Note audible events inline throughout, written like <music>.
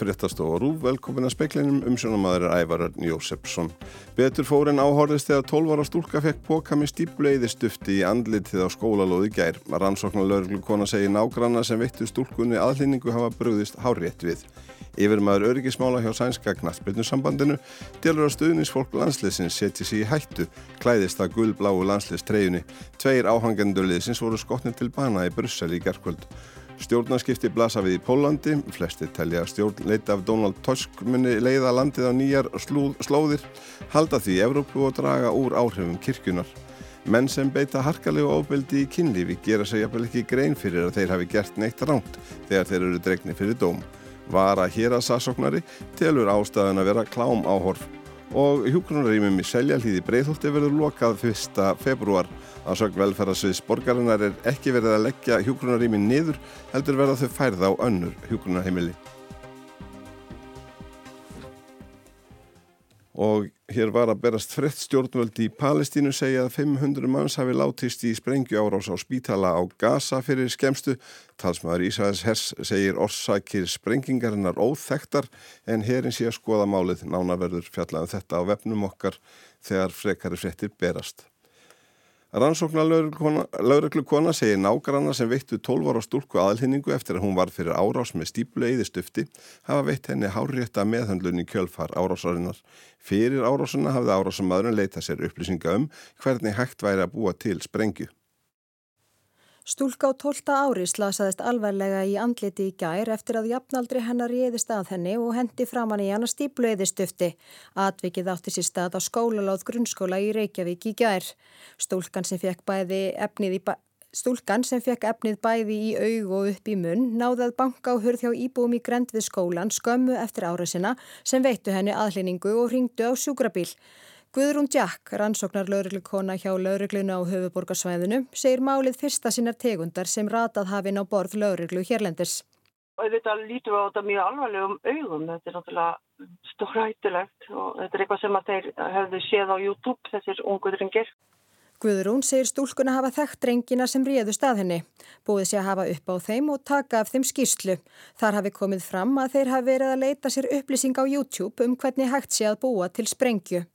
fréttastofa Rúf, velkomin að speiklinum um sjónamaður Ævararn Jósefsson. Betur fór en áhorðist þegar 12 ára stúlka fekk póka með stípleiðistufti í andlitið á skólalóði gær. Rannsóknar laurglukona segir nágranna sem vittu stúlkunni aðlýningu hafa bröðist hárétt við. Yfirmaður öryggismála hjá Sænska Knattbyrnusambandinu delur að stuðnisfólk landsliðsins setji sér í hættu, klæðist að gullbláu landsliðstreyjunni. Tveir áhangendurliðsins voru skotnið til bana í Brussel í gerðkvöld. Stjórnarskipti blasa við í Pólandi, flesti telja stjórnleita af Donald Tusk muni leiða landið á nýjar slúð, slóðir, halda því Evrópu og draga úr áhrifum kirkjunar. Menn sem beita harkalegu ábeldi í kynlífi gera sig jafnvel ekki grein fyrir að þeir hafi gert neitt ránt þegar þeir eru dregni fyrir dóm. Vara hér að sassóknari telur ástæðan að vera klám áhorf og hjúgrunarýmum í seljalíði breyðhólti verður lokað 1. februar Að sög velferðarsviðs borgarinnar er ekki verið að leggja hjúgrunarými niður heldur verða þau færð á önnur hjúgrunarheimili. Og hér var að berast frett stjórnvöldi í Palestínu segja að 500 manns hafi látist í sprengju árás á spítala á Gaza fyrir skemstu. Talsmaður Ísæðis Hers segir orsakir sprengingarinnar óþektar en herin sé að skoða málið nánaverður fjallaðum þetta á vefnum okkar þegar frekari frettir berast. Rannsóknar lauruglukona segir nágranna sem veittu 12 ára stúlku aðlýningu eftir að hún var fyrir árás með stíplu eðistufti hafa veitt henni hárétta meðhandlun í kjölfar árásarinnar. Fyrir árásuna hafði árásamadurinn leitað sér upplýsinga um hvernig hægt væri að búa til sprengju. Stúlka á 12 ári slasaðist alvarlega í andliti í gær eftir að jafnaldri hennar réðist að henni og hendi framann í hana stíplueðistufti. Atvikið átti sér stað á skólaláð grunnskóla í Reykjavík í gær. Stúlkan sem fekk efnið, bæ... sem fekk efnið bæði í aug og upp í munn náði að banka á hurð hjá íbúum í grend við skólan skömmu eftir ára sinna sem veittu henni aðlýningu og ringdu á sjúkrabíl. Guðrún Jack, rannsóknar lauruglikona hjá lauruglinu á höfuborgarsvæðinu, segir málið fyrsta sinnar tegundar sem ratað hafinn á borð lauruglu hérlendis. Þetta lítur á þetta mjög alvarlegum augum, þetta er náttúrulega stórhættilegt og þetta er eitthvað sem að þeir hefðu séð á YouTube, þessir ungu drengir. Guðrún segir stúlkuna hafa þekkt drengina sem réðu stað henni. Búið sé að hafa upp á þeim og taka af þeim skýrslu. Þar hafi komið fram að þeir hafi verið að leita sér upplýsing á YouTube um hvernig hægt sé að búa til sprengju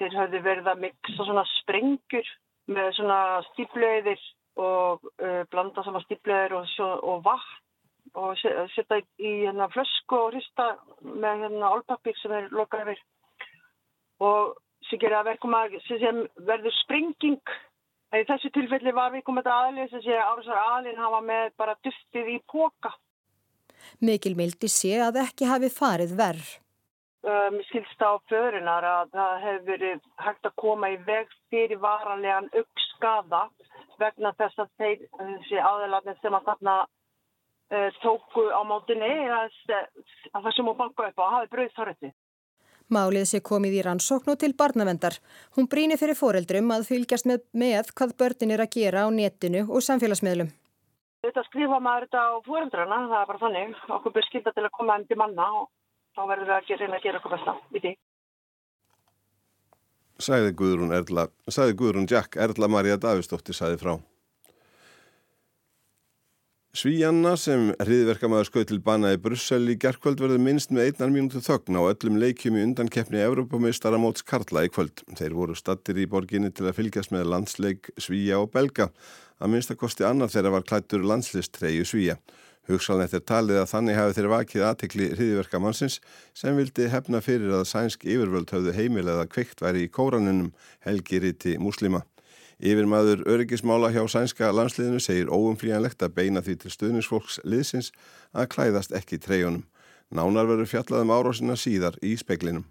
þeir hafði verið að miksa svona sprengur með svona stíflöðir og uh, blanda saman stíflöðir og, og vatn og setja í hérna flösku og hrista með hérna álpapík sem er lokað yfir. Og sem gerir að verkum að sem verður sprenging í þessu tilfelli var við komið að aðlið sem sé árasar aðlinn hafa með bara duftið í póka Mikil mildi sé að ekki hafi farið verð um, skilst á förunar að það hefur verið hægt að koma í veg fyrir varanlegan aukskaða vegna þess að þeir, þessi aðelatnir sem að þarna uh, tóku á mátunni að, að það sem hún banka upp á hafi bröðst horfið. Málið sé komið í rannsókn og til barnavendar. Hún brínir fyrir foreldrum að fylgjast með, með hvað börnin er að gera á netinu og samfélagsmiðlum. Þetta skrifa maður þetta á foreldrana, það er bara þannig. Okkur byrð skilda til að koma enn til manna og þá verður við að gera, að gera okkur besta í því. Sæði Guðrún, Erla, sæði Guðrún Jack, Erla Maria Davistóttir sæði frá. Svíjanna sem hriðverkamæður skauð til bana í Brussel í gerðkvöld verður minnst með einnar mínútu þögn á öllum leikjum í undankeppni Evrópamistara móts Karla í kvöld. Þeir voru stattir í borginni til að fylgjast með landsleik Svíja og Belga. Að minnstakosti annar þeirra var klættur landslistreyu Svíja. Hugsalnett er talið að þannig hafi þeir vakið aðtikli hriðiverkamannsins sem vildi hefna fyrir að sænsk yfirvöld höfðu heimilega kveikt væri í kóranunum helgiriti muslima. Yfirmaður öryggismála hjá sænska landsliðinu segir óumflíjanlegt að beina því til stuðningsfólks liðsins að klæðast ekki treyjunum. Nánar verður fjallaðum árásina síðar í speklinum.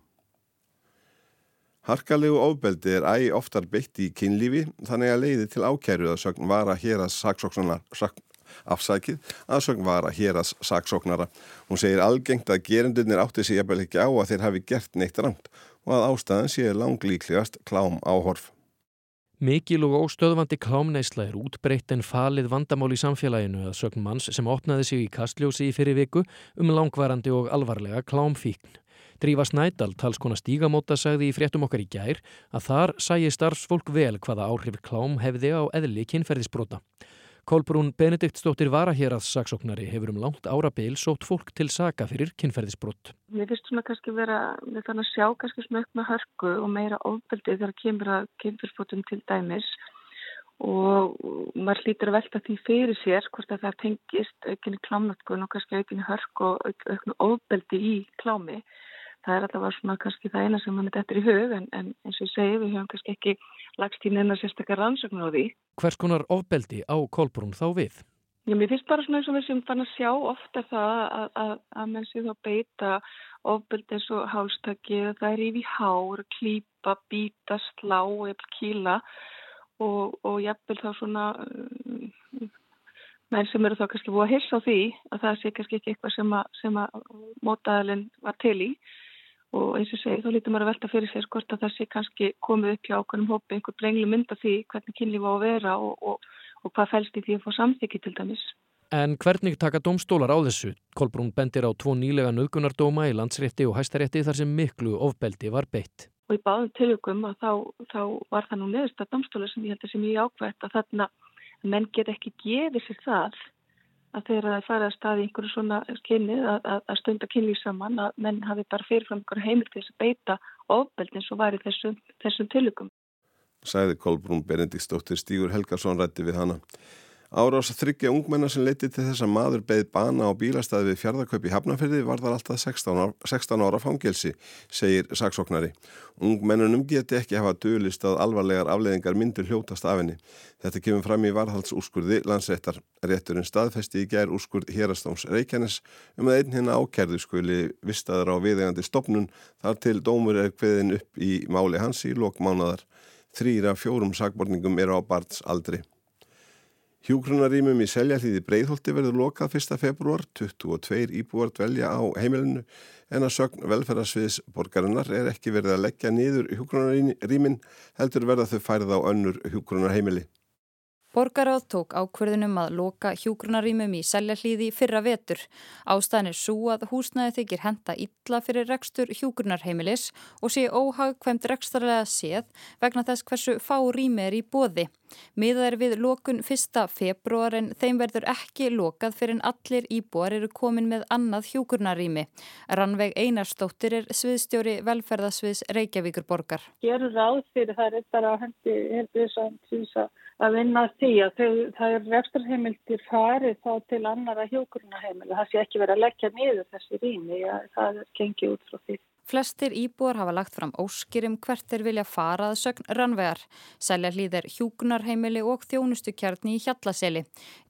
Harkalegu ofbeldi er æg oftar beitt í kynlífi þannig að leiði til ákæru að sögn vara hér að afsækið aðsögn var að hérast saksóknara. Hún segir algengt að gerendunir átti sig jafnvel ekki á að þeir hafi gert neitt ramt og að ástæðan sé langlíklegast klám áhorf. Mikil og óstöðvandi klámneisla er útbreytt en falið vandamál í samfélaginu að sögn manns sem opnaði sig í kastljósi í fyrir viku um langvarandi og alvarlega klámfíkn. Drífa Snædal, talskona stígamóta, sagði í fréttum okkar í gær að þar sæi starfsfólk vel hvaða áhrif klám hefði á eðli kynferðisbrota. Kolbrún Benediktsdóttir Varahérað saksóknari hefur um langt árabil sótt fólk til saka fyrir kynferðisbrott. Mér finnst svona kannski vera, við þannig að sjá kannski smökk með hörku og meira ofbeldi þegar kemur að kynferðisbrottum til dæmis og maður hlýtur að velta því fyrir sér hvort að það tengist aukinni klámnötkun og kannski aukinni hörku og auknu ofbeldi í klámi það er allavega svona kannski það eina sem mann er þetta í hug en, en eins og ég segi við höfum kannski ekki lagst í neina sérstakar rannsókn á því. Hvers konar ofbeldi á Kolbrún þá við? Já, mér finnst bara svona eins og við sem fann að sjá ofta það að, að, að menn sé þá beita ofbeldi eins og hálstakki, það er yfir hár, klýpa, býta, slá, eða kíla og, og jafnvel þá svona uh, menn sem eru þá kannski búið að hilsa á því að það sé kannski ekki eitthvað sem að, að mótaðalinn var til í og eins og segi þá lítur maður að velta fyrir sér hvort að það sé kannski komið upp hjá okkur um hópi einhver brengli mynda því hvernig kynlíf á að vera og, og, og hvað fælst í því að fá samþykki til dæmis. En hvernig taka domstólar á þessu? Kolbrún bendir á tvo nýlega nöðgunardóma í landsrétti og hæstarétti þar sem miklu ofbeldi var beitt. Og í báðum tilökum að þá, þá var það nú neðust að domstólar sem ég held að sem ég ákvæmt að þarna menn get ekki gefið sér það að þegar það fara að staði einhverju svona kynnið að, að, stunda kynlíf saman að menn hafi bara fyrirfram einhverju heimil til þess að beita ofbeld eins og var í þessum, þessum tilugum. Sæði Kolbrún Benediktsdóttir Stígur Helgarsson rætti við hana. Árás að þryggja ungmennar sem leiti til þess að maður beð bana á bílastæði við fjardakaup í Hafnarferði var þar alltaf 16 ára, 16 ára fangelsi, segir saksóknari. Ungmennunum geti ekki hafa dölist að alvarlegar afleðingar myndur hljótast af henni. Þetta kemur fram í varðhaldsúrskurði landsréttar. Rétturinn staðfesti í gær úrskurð hérastáms Reykjanes um að einn hérna ákerðu skuli vistaður á viðegandi stopnun þar til dómur er hveðin upp í máli hans í lokmánadar. Þrýra fjórum sagborningum eru á barns aldri. Hjúgrunarýmum í seljalíði Breitholti verður lokað 1. februar, 22 íbúar dvelja á heimilinu en að sögn velferðarsviðs borgarinnar er ekki verið að leggja niður hjúgrunarýmin heldur verða þau færið á önnur hjúgrunarheimili. Borgaráð tók ákverðunum að loka hjúgrunarýmum í seljahlíði fyrra vetur. Ástæðan er svo að húsnæði þykir henda illa fyrir rekstur hjúgrunarheimilis og sé óhagkvæmt rekstarlega séð vegna þess hversu fá rými er í bóði. Miðað er við lokun 1. februar en þeim verður ekki lokað fyrir en allir íbúar eru komin með annað hjúgrunarými. Rannveig Einarstóttir er sviðstjóri velferðasviðs Reykjavíkur borgar. Gerur ráð fyrir það er bara að hendi heldur að vinna því að þau, það er reksturheimildir farið þá til annara hjókurunaheimil það sé ekki verið að leggja niður þessi rými það er gengið út frá því Flestir íbúar hafa lagt fram óskir um hvert þeir vilja fara að sögn rannvegar. Selja hlýðir hjúkunarheimili og þjónustukjarni í Hjallaseli.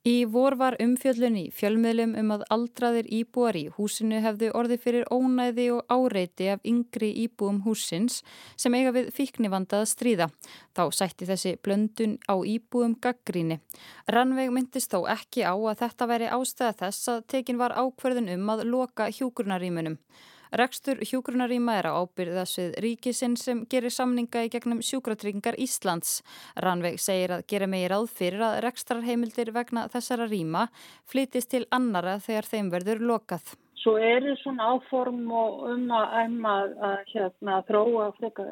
Í vor var umfjöllun í fjölmiðlum um að aldraðir íbúar í húsinu hefðu orði fyrir ónæði og áreiti af yngri íbúum húsins sem eiga við fíknivandað stríða. Þá sætti þessi blöndun á íbúum gaggríni. Rannveg myndist þó ekki á að þetta veri ástæða þess að tekin var ákverðin um að loka hjúkunarýmunum. Rekstur hjúgrunaríma er á ábyrðasvið ríkisinn sem gerir samninga í gegnum sjúkratryggingar Íslands. Ranveig segir að gera megi ráð fyrir að rekstrarheimildir vegna þessara ríma flytist til annara þegar þeim verður lokað. Svo eru svona áform um að, um að, að hérna, þróa freka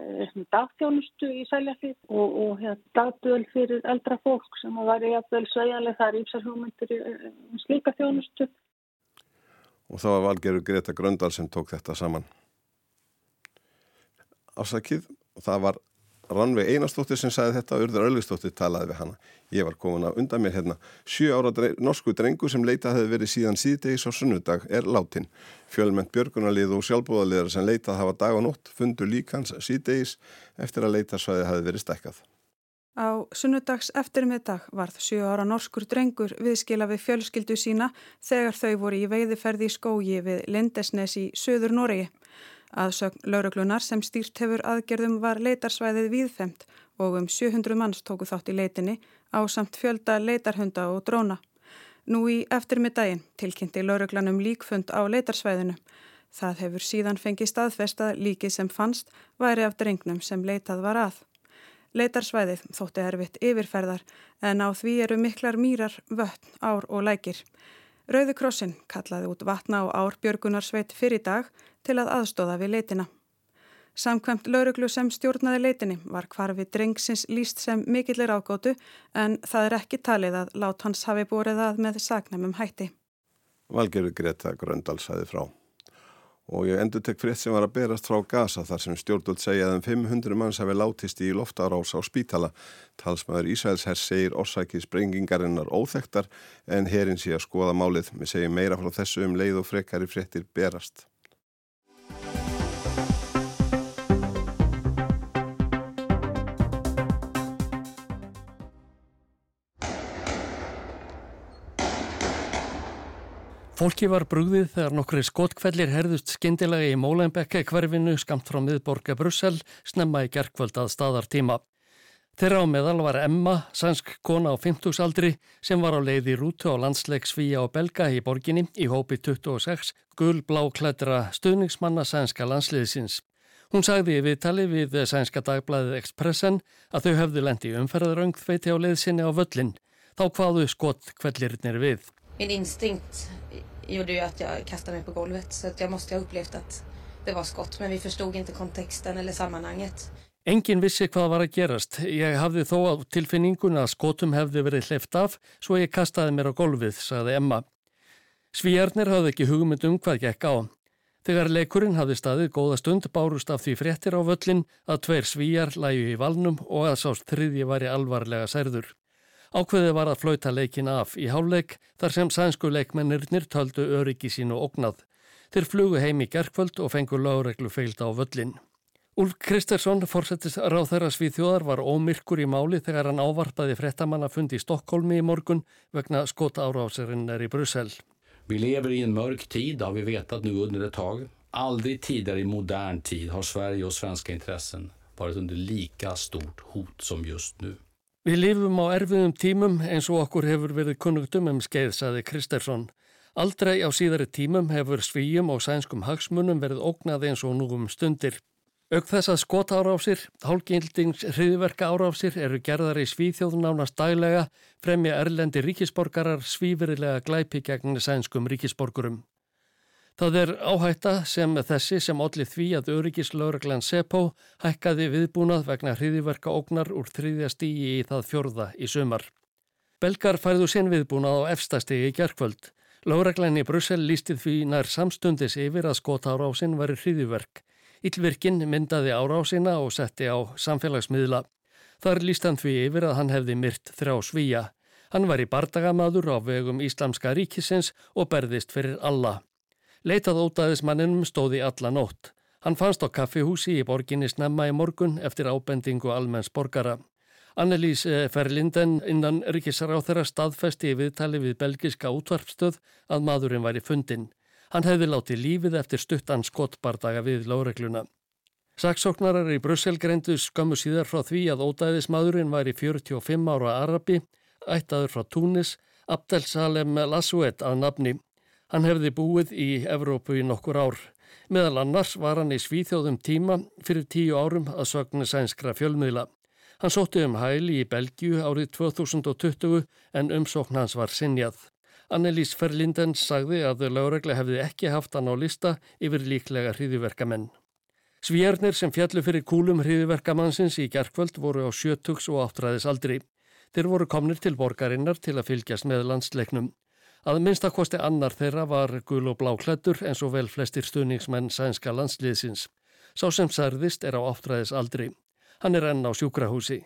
dagþjónustu í sæljafið og, og hérna, dagdöl fyrir eldra fólk sem að væri jafnvel sveigjanlega þar ímsar hugmyndir um slíka þjónustu og það var valgerur Greta Gröndal sem tók þetta saman. Ásakið, það var Rannveig Einarstóttir sem sagði þetta og Urður Öllvistóttir talaði við hana. Ég var komin að undan mér hérna. Sjö ára dreng, norsku drengu sem leitað hefði verið síðan síðdegis á sunnudag er látin. Fjölmennt björgunarlið og sjálfbúðaliðar sem leitað hafa dag og nótt fundu líkans síðdegis eftir að leitarsvæði hefði verið stekkað. Á sunnudags eftirmiðdag varð 7 ára norskur drengur viðskila við fjölskyldu sína þegar þau voru í veiðiferði í skógi við Lindesnes í söður Noregi. Aðsögn lauruglunar sem stýrt hefur aðgerðum var leitarsvæðið viðfemt og um 700 manns tóku þátt í leitinni á samt fjölda leitarhunda og dróna. Nú í eftirmiðdaginn tilkynnti lauruglanum líkfund á leitarsvæðinu. Það hefur síðan fengið staðfesta líkið sem fannst væri af drengnum sem leitað var að. Leitarsvæðið þótti erfitt yfirferðar en á því eru miklar mýrar, vötn, ár og lækir. Rauði krossin kallaði út vatna og ár Björgunarsveit fyrir dag til að aðstóða við leitina. Samkvæmt lauruglu sem stjórnaði leitinni var hvarfi drengsins líst sem mikillir ágótu en það er ekki talið að lát hans hafi búrið að með sagnamum hætti. Valgerður Greta Gröndal sæði frá. Og ég endur tek frétt sem var að berast frá Gaza þar sem stjórnult segja að um 500 manns hafi látist í loftarás á spítala. Talsmaður Ísæls herr segir orsakið sprengingarinnar óþektar en herin sé að skoða málið. Við segjum meira frá þessu um leið og frekari fréttir berast. Fólki var brúðið þegar nokkri skotkvellir herðust skindilega í Mólenbekka hverfinu skamt frá miðborga Brussel snemma í gerkvöld að staðartíma. Þeirra á meðal var Emma, sænsk kona á 50-saldri sem var á leiði rútu á landsleik Svíja og Belga í borginni í hópi 26 gul-blá klættra stuðningsmanna sænska landsliðsins. Hún sagði við tali við sænska dagblæðið Expressen að þau höfðu lendi umferðaröngþveiti á leiðsinni á völlin. Þá hvaðu skotkvellirnir við. Min instinkt gjorde ju att jag kastade mig på golvet. Så jag måste ha upplevt att det var skott. Men vi förstod inte kontexten eller sammanhanget. Engin vissi hvað var að gerast. Ég hafði þó á tilfinningun að skotum hefði verið hleyft af svo ég kastaði mér á golfið, sagði Emma. Svíjarnir hafði ekki hugmynd um hvað gekk á. Þegar leikurinn hafði staðið góða stund bárust af því fréttir á völlin að tveir svíjar læju í valnum og að sást þriðji væri alvarlega særður. Ákveðið var að flauta leikin af í háleik þar sem sænsku leikmennirnir töldu öryggi sínu ógnað. Þeir flugu heim í gerkvöld og fengu lágreglu feild á völlin. Úlf Kristersson, fórsettist ráð þeirra svíþjóðar, var ómyrkur í máli þegar hann ávarpaði frettamannafundi í Stokkólmi í morgun vegna skota árásirinn er í Brussel. Vi lever i en mörk tid har vi vetat nu under ett tag. Aldrig tidigare i modern tid har Sverige och svenska intressen varit under lika stort hot som just nu. Við lifum á erfiðum tímum eins og okkur hefur verið kunnugtum um skeið, saði Kristersson. Aldrei á síðari tímum hefur svíjum og sænskum hagsmunum verið ógnað eins og nú um stundir. Auk þess að skota árásir, hálgildings hriðverka árásir eru gerðar í svíþjóðunánast daglega fremja erlendi ríkisborgarar svífurilega glæpi gegn sænskum ríkisborgurum. Það er áhætta sem þessi sem allir því að öryggislauraglann Seppo hækkaði viðbúnað vegna hriðiverka ógnar úr þriðja stígi í það fjörða í sumar. Belgar færðu sinn viðbúnað á efstastigi í gerkvöld. Lauraglann í Brussel lístið því nær samstundis yfir að skota árásinn var hriðiverk. Yllvirkinn myndaði árásina og setti á samfélagsmiðla. Þar líst hann því yfir að hann hefði myrt þrjá svíja. Hann var í bardagamadur á vegum Íslamska ríkisins og berðist fyrir alla. Leitað ótaðismanninum stóði alla nótt. Hann fannst á kaffihúsi í borginni snemma í morgun eftir ábendingu almenns borgara. Annelís Ferlinden innan ríkisráð þeirra staðfesti í viðtali við belgiska útvarpstöð að maðurinn væri fundin. Hann hefði látið lífið eftir stuttan skottbardaga við láregluna. Saksóknarar í Brussel greindu skömmu síðar frá því að ódæðismadurinn væri 45 ára arabi, ættaður frá Túnis, Abdel Salem Lassuet að nafni. Hann hefði búið í Evrópu í nokkur ár. Meðal annars var hann í svíþjóðum tíma fyrir tíu árum að sögna sænskra fjölmiðla. Hann sótti um hæli í Belgiu árið 2020 en umsókn hans var sinjað. Annelís Ferlindens sagði að lögregla hefði ekki haft hann á lista yfir líklega hriðiverkamenn. Svíjarnir sem fjallu fyrir kúlum hriðiverkamannsins í gerkvöld voru á sjötugs og áttræðis aldri. Þeir voru komnir til borgarinnar til að fylgjast með landsleiknum. Að minnstakosti annar þeirra var gul og blá klættur eins og vel flestir stuðningsmenn sænska landsliðsins. Sá sem særðist er á áttræðis aldri. Hann er enn á sjúkrahúsi.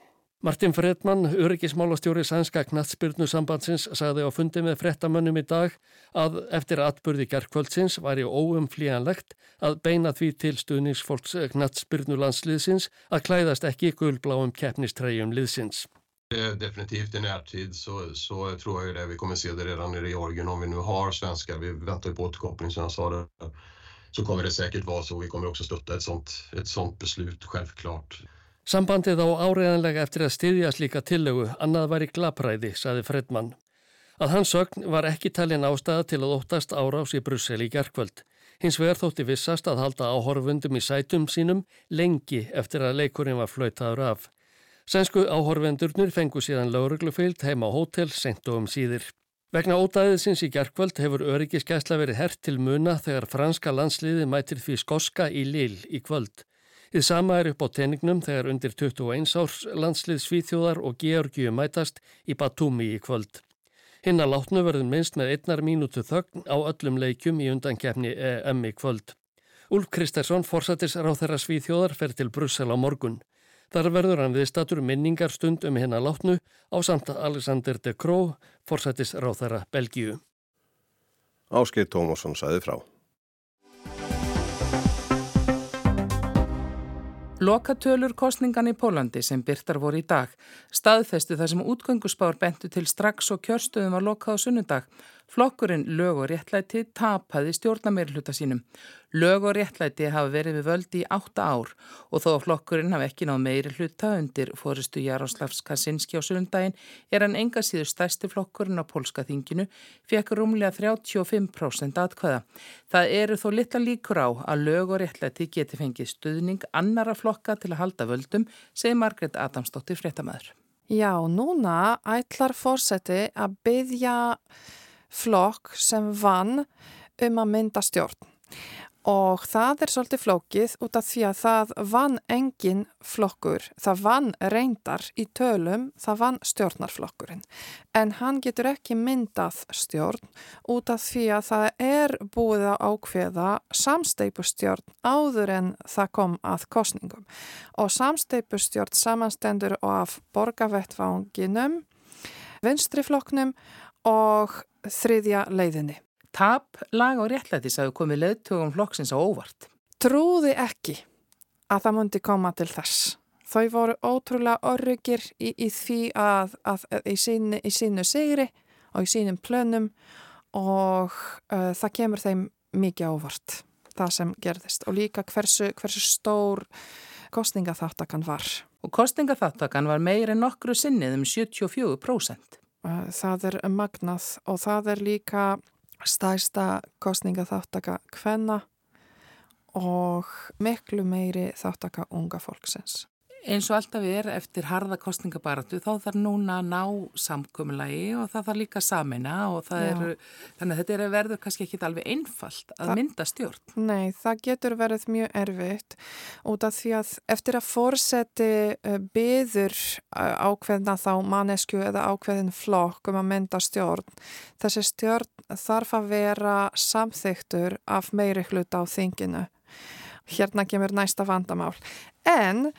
Martin Fredman, öryggismálastjóri sænska knatsbyrnu sambandsins, sagði á fundi með frettamönnum í dag að eftir atbyrði gerðkvöldsins væri óumflíjanlegt að beina því til stuðningsfolks knatsbyrnu landsliðsins að klæðast ekki gulbláum keppnistrejum liðsins. Eh, definitivt i närtid så, så tror jag det. Vi kommer se det redan i Georgien om vi nu har svenskar. Vi väntar på återkoppling som jag sa det. Så kommer det säkert vara så. Vi kommer också stötta ett sånt, ett sånt beslut, självklart. Sambandið á áreðanlega eftir að styðja slíka tillögu, annað var í glapræði, saði Fredman. Að hans sögn var ekki talin ástæða til að óttast árás í Brussel í gerkvöld. Hins vegar þótti vissast að halda áhorfundum í sætum sínum lengi eftir að leikurinn var flöytaður af. Sænsku áhorfendurnir fengu síðan lauruglufeild heima á hótel sent og um síðir. Vegna ódæðisins í gerkvöld hefur öryggiskæsla verið hert til muna þegar franska landsliði mætir því skoska í Lille í kvöld. Þið sama er upp á teningnum þegar undir 21 árs landslið Svíþjóðar og Georgiu mætast í Batumi í kvöld. Hinn að látnu verður minnst með einnar mínútu þögn á öllum leikjum í undankefni EM í kvöld. Úlf Kristersson, forsættis ráð þeirra Svíþjóðar, fer til Brussel á morgun. Þar verður hann viðstatur minningar stund um hinn að látnu á samt Alexander de Croo, forsættis ráð þeirra Belgíu. Áskeið Tómasson sæði frá. Lokatölur kostningan í Pólandi sem byrtar voru í dag staðfestu þar sem útgöngusspár bentu til strax og kjörstöðum var lokað á sunnudag Flokkurinn lög og réttlæti tapaði stjórnameirluta sínum. Lög og réttlæti hafa verið við völdi í átta ár og þó að flokkurinn hafa ekki náð meiri hluta undir fóristu Jaroslavs Kaczynski á sundaginn er hann enga síður stærsti flokkurinn á polska þinginu fekk rúmlega 35% atkvæða. Það eru þó litla líkur á að lög og réttlæti geti fengið stuðning annara flokka til að halda völdum, segir Margret Adamsdóttir fréttamaður. Já, núna ætlar fórseti að byggja flokk sem vann um að mynda stjórn. Og það er svolítið flókið út af því að það vann engin flokkur, það vann reyndar í tölum, það vann stjórnarflokkurinn. En hann getur ekki myndað stjórn út af því að það er búið að ákveða samsteipustjórn áður en það kom að kostningum og samsteipustjórn samanstendur af borgarvettvanginum vinstriflokknum og þriðja leiðinni. Tap, lag og réttlætis hafi komið leiðtugum flokksins á óvart. Trúði ekki að það mundi koma til þess. Þau voru ótrúlega orrugir í, í því að, að, að í, sínu, í sínu sigri og í sínum plönum og uh, það kemur þeim mikið ávart það sem gerðist og líka hversu, hversu stór kostningaþáttakan var. Og kostningaþáttakan var meir en nokkru sinnið um 74%. Eh, það er magnað og það er líka stæsta kostninga þáttaka hvenna og miklu meiri þáttaka unga fólksins eins og alltaf er eftir harða kostningabaratu þá þarf núna að ná samkumulagi og það þarf líka samina og það eru, þannig að þetta er verður kannski ekki alveg einfalt að Þa, mynda stjórn. Nei, það getur verið mjög erfitt út af því að eftir að fórseti uh, byður uh, ákveðna þá mannesku eða ákveðin flokk um að mynda stjórn, þessi stjórn þarf að vera samþyktur af meiri hluta á þinginu. Hérna kemur næsta vandamál. En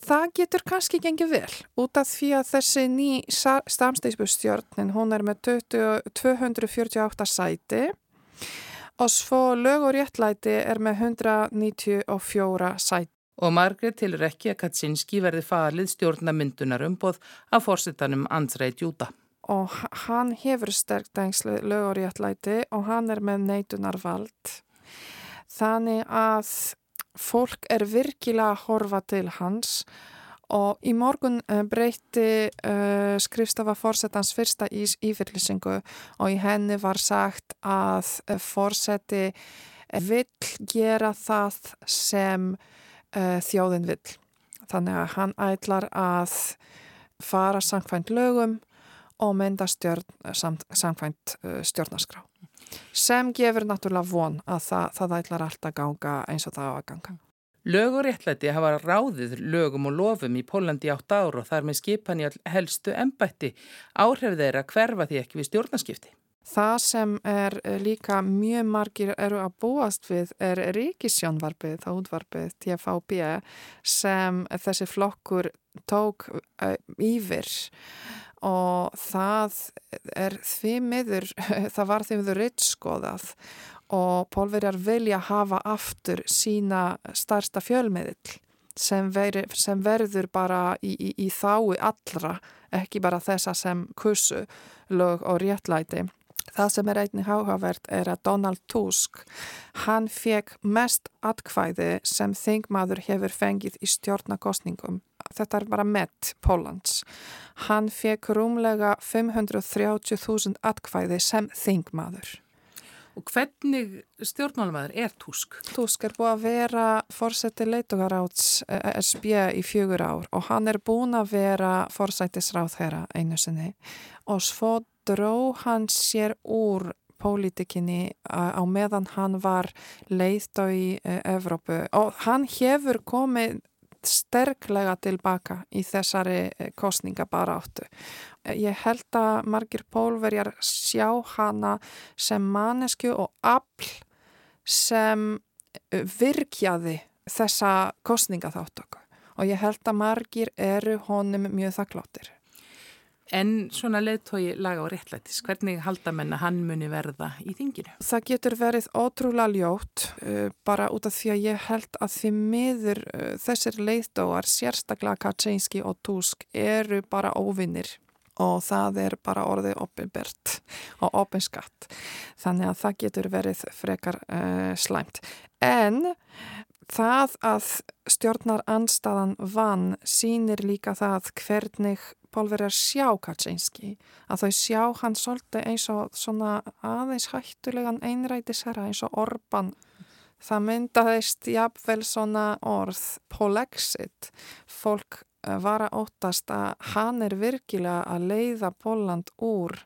það getur kannski gengið vel út af því að þessi ný stamstegsbustjórnin, hún er með 20, 248 sæti og svo lög og réttlæti er með 194 sæti. Og Margrét tilur ekki að Katsinski verði falið stjórnamyndunar umboð af fórsettanum Andrei Djúta. Og hann hefur sterkt engslu lög og réttlæti og hann er með neitunarvald. Þannig að fólk er virkilega að horfa til hans og í morgun uh, breyti uh, skrifstafa fórsetans fyrsta ís ífyrlisingu og í henni var sagt að uh, fórseti vill gera það sem þjóðin vill. Þannig að hann ætlar að fara samkvæmt lögum og mynda stjórn, samt, samkvæmt stjórnarskrá sem gefur náttúrulega von að það, það ætlar alltaf ganga eins og það á að ganga. Lög og réttlæti hafa ráðið lögum og lofum í Pólandi átt ára og þar með skipan í helstu embætti áhrif þeirra hverfa því ekki við stjórnaskipti. Það sem er líka mjög margir eru að búast við er ríkisjónvarpið, það útvarpið TFB sem þessi flokkur tók uh, yfir og það er því miður, <laughs> það var því miður rittskoðað og pólverjar vilja hafa aftur sína starsta fjölmiðil sem, veri, sem verður bara í, í, í þái allra, ekki bara þessa sem kussu lög og réttlæti. Það sem er einnig háhavert er að Donald Tusk, hann fekk mest atkvæði sem þingmaður hefur fengið í stjórnakostningum. Þetta er bara met Pólans. Hann fekk rúmlega 530.000 atkvæði sem þingmaður. Og hvernig stjórnmálumæður er Tusk? Tusk er búið að vera fórseti leitugaráts eh, SB í fjögur ár og hann er búin að vera fórsætisráð þeirra einu sinni og svo dró hann sér úr pólitíkinni á meðan hann var leiðt á í Evrópu og hann hefur komið sterklega tilbaka í þessari kostningabaráttu. Ég held að margir pólverjar sjá hana sem mannesku og afl sem virkjaði þessa kostningaþáttöku og ég held að margir eru honum mjög þakkláttir. En svona leðtói laga og réttlætis, hvernig halda menna hann muni verða í þinginu? Það getur verið ótrúlega ljót uh, bara út af því að ég held að því miður uh, þessir leðtóar, sérstaklega Kaczynski og Tusk, eru bara óvinnir og það er bara orðið opinbert og opinskatt. Þannig að það getur verið frekar uh, slæmt. En það að stjórnar anstaðan vann sínir líka það hvernig pólverjar sjá Kaczynski að þau sjá hann svolítið eins og svona aðeins hættulegan einrætisherra eins og Orban það myndaðist jafnvel svona orð polexit fólk eh, var að óttast að hann er virkilega að leiða Póland úr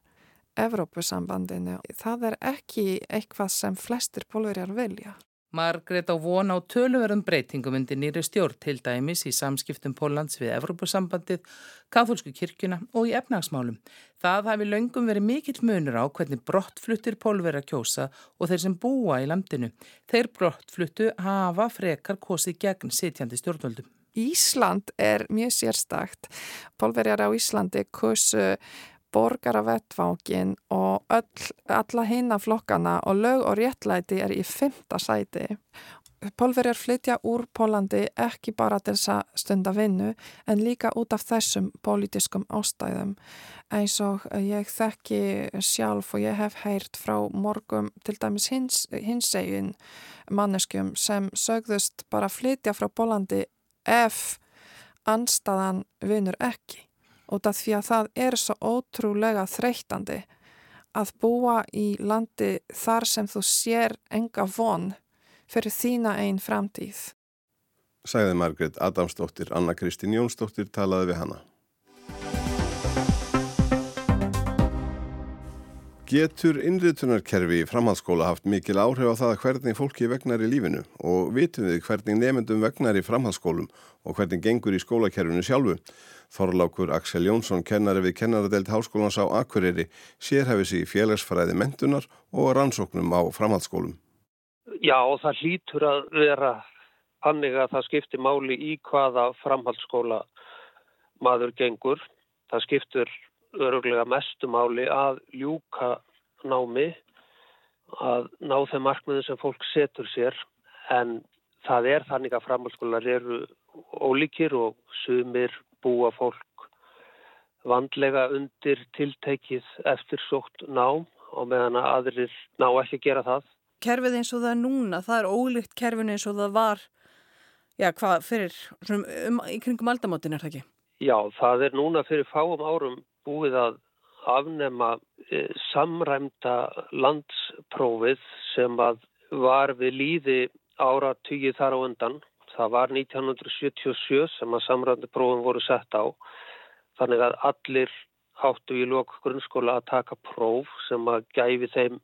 Evrópusambandinu. Það er ekki eitthvað sem flestir pólverjar vilja. Margrét á von á töluverðum breytingum undir nýri stjórn til dæmis í samskiptum Póllands við Evrópusambandið, katholsku kirkuna og í efnagsmálum. Það hafi löngum verið mikill munur á hvernig brottfluttir pólvera kjósa og þeir sem búa í landinu. Þeir brottfluttu hafa frekar kosið gegn sitjandi stjórnvöldum. Ísland er mjög sérstakt. Pólverjar á Íslandi kursu borgaravettvangin og öll, alla hinna flokkana og lög og réttlæti er í fymta sæti. Pólverjar flytja úr Pólandi ekki bara til þess að stunda vinnu en líka út af þessum pólitískum ástæðum eins og ég þekki sjálf og ég hef heyrt frá morgum til dæmis hins, hinsegin manneskjum sem sögðust bara flytja frá Pólandi ef anstaðan vinnur ekki út af því að það er svo ótrúlega þreytandi að búa í landi þar sem þú sér enga von fyrir þína einn framtíð. Sæði Margret Adamsdóttir, Anna Kristín Jónsdóttir talaði við hana. Getur innritunarkerfi í framhaldsskóla haft mikil áhrif á það hvernig fólki vegnar í lífinu og vitum við hvernig nefndum vegnar í framhaldsskólum og hvernig gengur í skólakerfinu sjálfu? Þorlákur Axel Jónsson, kennari við kennaradelt Háskólans á Akureyri, sérhefis í félagsfræði mentunar og rannsóknum á framhaldsskólum. Já, það hlýtur að vera hannig að það skiptir máli í hvaða framhaldsskóla maður gengur. Það skiptur öruglega mestu máli að ljúka námi, að ná þeim markmiðum sem fólk setur sér en það er þannig að framhaldsskólar eru ólíkir og sumir búa fólk vandlega undir tiltekið eftir sótt nám og meðan að aðrir ná ekki að gera það. Kerfið eins og það er núna, það er ólíkt kerfin eins og það var, já hvað fyrir, um, um, í kringum aldamótin er það ekki? Já, það er núna fyrir fáum árum búið að afnema e, samræmda landsprófið sem að var við líði ára tugið þar á undan Það var 1977 sem að samrændi prófum voru sett á. Þannig að allir háttu í lok grunnskóla að taka próf sem að gæfi þeim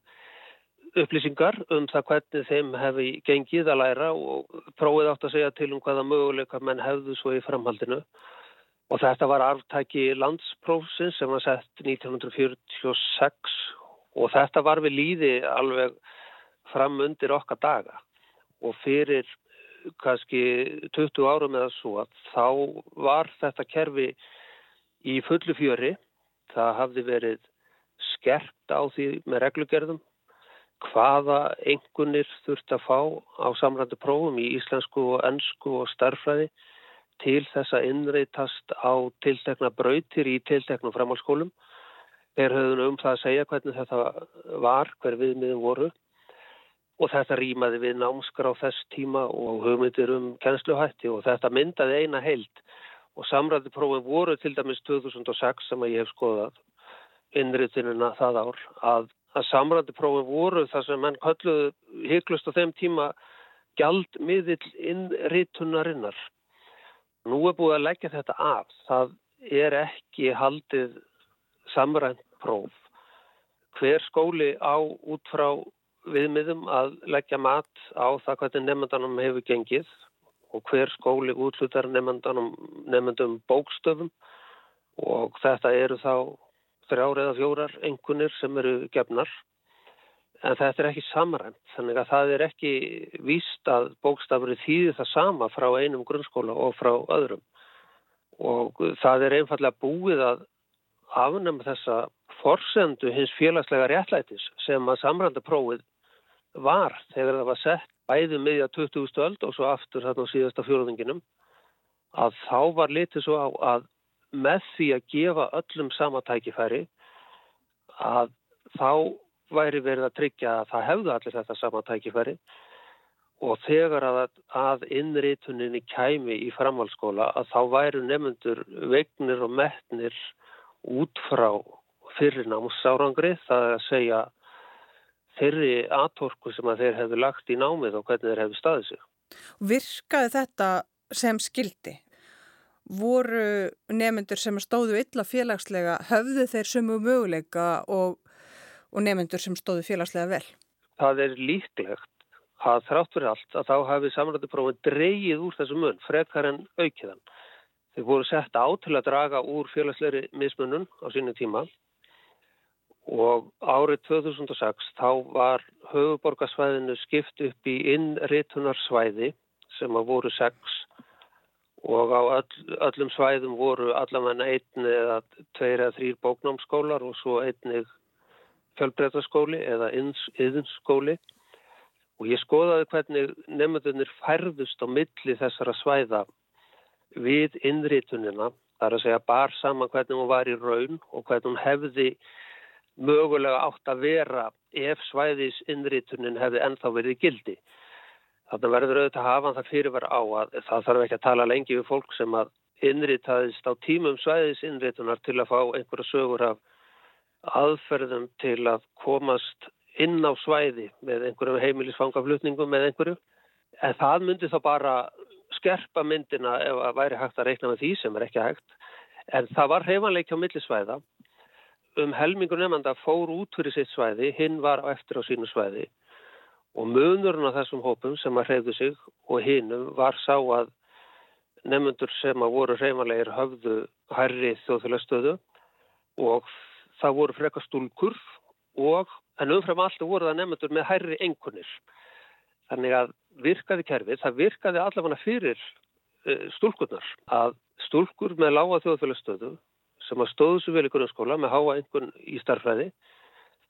upplýsingar um það hvernig þeim hefði gengið að læra og prófið átt að segja til um hvaða möguleika menn hefðu svo í framhaldinu. Og þetta var arftæki landsprófsins sem var sett 1946 og þetta var við líði alveg fram undir okkar daga. Og fyrir kannski 20 árum eða svo að þá var þetta kerfi í fullu fjöri. Það hafði verið skerpt á því með reglugerðum hvaða engunir þurft að fá á samrændi prófum í íslensku og ennsku og starfræði til þess að innreitast á tiltekna brautir í tilteknum framhalskólum. Þeir höfðun um það að segja hvernig þetta var, hver viðmiðum voru og þetta rýmaði við námskra á þess tíma og hugmyndir um kennsluhætti og þetta myndaði eina heild og samræðiprófin voru til dæmis 2006 sem ég hef skoðað innriðinuna það ár að, að samræðiprófin voru það sem menn kalluðu hygglust á þeim tíma gjaldmiðill innritunarinnar. Nú er búið að leggja þetta af. Það er ekki haldið samræðipróf hver skóli á út frá viðmiðum að leggja mat á það hvernig nefndanum hefur gengið og hver skóli útlutar nefndum bókstöfum. Og þetta eru þá þrjár eða fjórar engunir sem eru gefnar en þetta er ekki samrænt þannig að það er ekki víst að bókstafur þýðir það sama frá einum grunnskóla og frá öðrum og það er einfallega búið að afnum þessa forsendu hins félagslega réttlætis sem að samrændaprófið var þegar það var sett bæði miðja 20. öld og svo aftur þarna á síðasta fjóruðinginum að þá var litið svo á að með því að gefa öllum sama tækifæri að þá væri verið að tryggja að það hefðu allir þetta sama tækifæri og þegar að, að innrituninni kæmi í framhalskóla að þá væru nefnundur vegnir og metnir út frá fyrir námsárangri það er að segja þeirri atorku sem að þeir hefðu lagt í námið og hvernig þeir hefðu staðið sig. Virkaði þetta sem skildi? Voru nefnendur sem stóðu illa félagslega, höfðu þeir sumu möguleika og, og nefnendur sem stóðu félagslega vel? Það er líklegt að þrátt fyrir allt að þá hafi samrættuprófið dreyið úr þessu mun, frekar en aukiðan. Þeir voru sett á til að draga úr félagslegri mismunum á sínu tíma og árið 2006 þá var höfuborgarsvæðinu skipt upp í innritunarsvæði sem að voru sex og á öll, öllum svæðum voru allavega einn eða tveir eða þrýr bóknámsskólar og svo einnig fjölbreytaskóli eða yðinskóli og ég skoðaði hvernig nefndunir færðust á milli þessara svæða við innritunina þar að segja bar saman hvernig hún var í raun og hvernig hún hefði mögulega átt að vera ef svæðis innritunin hefði ennþá verið gildi. Þannig verður auðvitað að hafa það fyrirvar á að það þarf ekki að tala lengi við fólk sem að innritaðist á tímum svæðis innritunar til að fá einhverja sögur af aðferðum til að komast inn á svæði með einhverjum heimilisfangaflutningum með einhverju. En það myndi þá bara skerpa myndina ef að væri hægt að reikna með því sem er ekki hægt. En það var heimanleiki á millisvæða um helmingur nefnda fór út fyrir sitt svæði, hinn var eftir á sínu svæði og munurinn á þessum hópum sem að hreyðu sig og hinnum var sá að nefnundur sem að voru hreymanlegir höfðu hærri þjóðfélagstöðu og það voru frekar stúlkur og en umfram alltaf voru það nefnundur með hærri engunir. Þannig að virkaði kerfið, það virkaði allavega fyrir uh, stúlkurnar að stúlkur með lága þjóðfélagstöðu sem að stóðu svo vel í grunnskóla með háa einhvern í starfræði,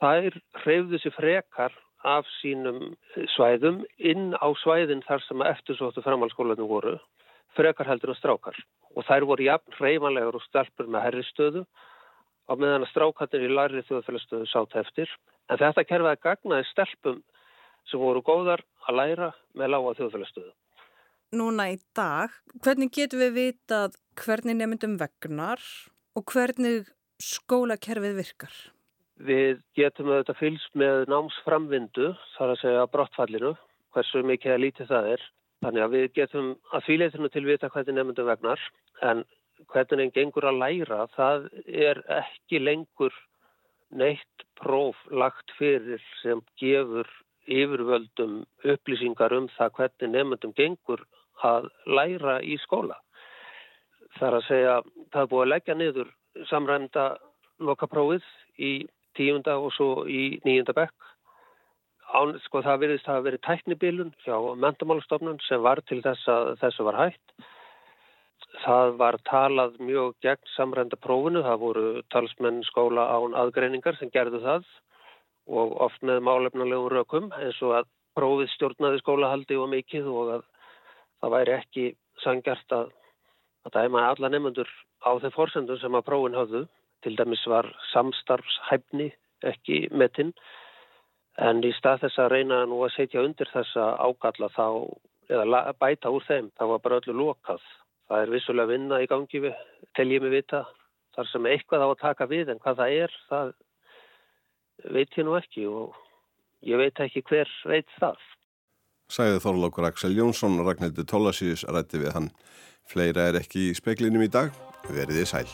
þær hreyfðu sér frekar af sínum svæðum inn á svæðin þar sem að eftirsóttu framhalskólanum voru, frekar heldur en strákar. Og þær voru jafn hreyfanlegar og stelpur með herristöðu á meðan að strákarnir í larri þjóðfélagstöðu sátt eftir. En þetta kerfaði gagnaði stelpum sem voru góðar að læra með lága þjóðfélagstöðu. Núna í dag, hvernig getum við vitað hvernig nefndum vegnar og hvernig skólakerfið virkar? Við getum auðvitað fylgst með námsframvindu, þar að segja brottfallinu, hversu mikið að lítið það er. Þannig að við getum að fýleitinu til vita hvernig nefndum vegnar, en hvernig einn gengur að læra, það er ekki lengur neitt próf lagt fyrir sem gefur yfirvöldum upplýsingar um það hvernig nefndum gengur að læra í skóla þar að segja það er búið að leggja niður samræmda lokaprófið í tíunda og svo í nýjunda bekk. Án, sko það virðist að hafa verið tæknibilun hjá mentamálastofnun sem var til þess að þessu var hægt. Það var talað mjög gegn samrænda prófinu, það voru talsmenn skóla án aðgreiningar sem gerðu það og oft með málefnulegum rökum eins og að prófið stjórnaði skólahaldi og mikið og að það væri ekki sangjart að að dæma alla nefnendur á þeim fórsendum sem að prófin hafðu. Til dæmis var samstarfshæfni ekki metinn en í stað þess að reyna nú að setja undir þessa ágalla þá eða bæta úr þeim, það var bara öllu lokað. Það er vissulega vinna í gangi við, teljið mig vita, þar sem eitthvað á að taka við en hvað það er, það veit ég nú ekki og ég veit ekki hver veit það. Sæði Þorlókur Aksel Jónsson Ragnhildur Tólasíus rætti við hann. Fleira er ekki í speklinum í dag. Verðið sæl.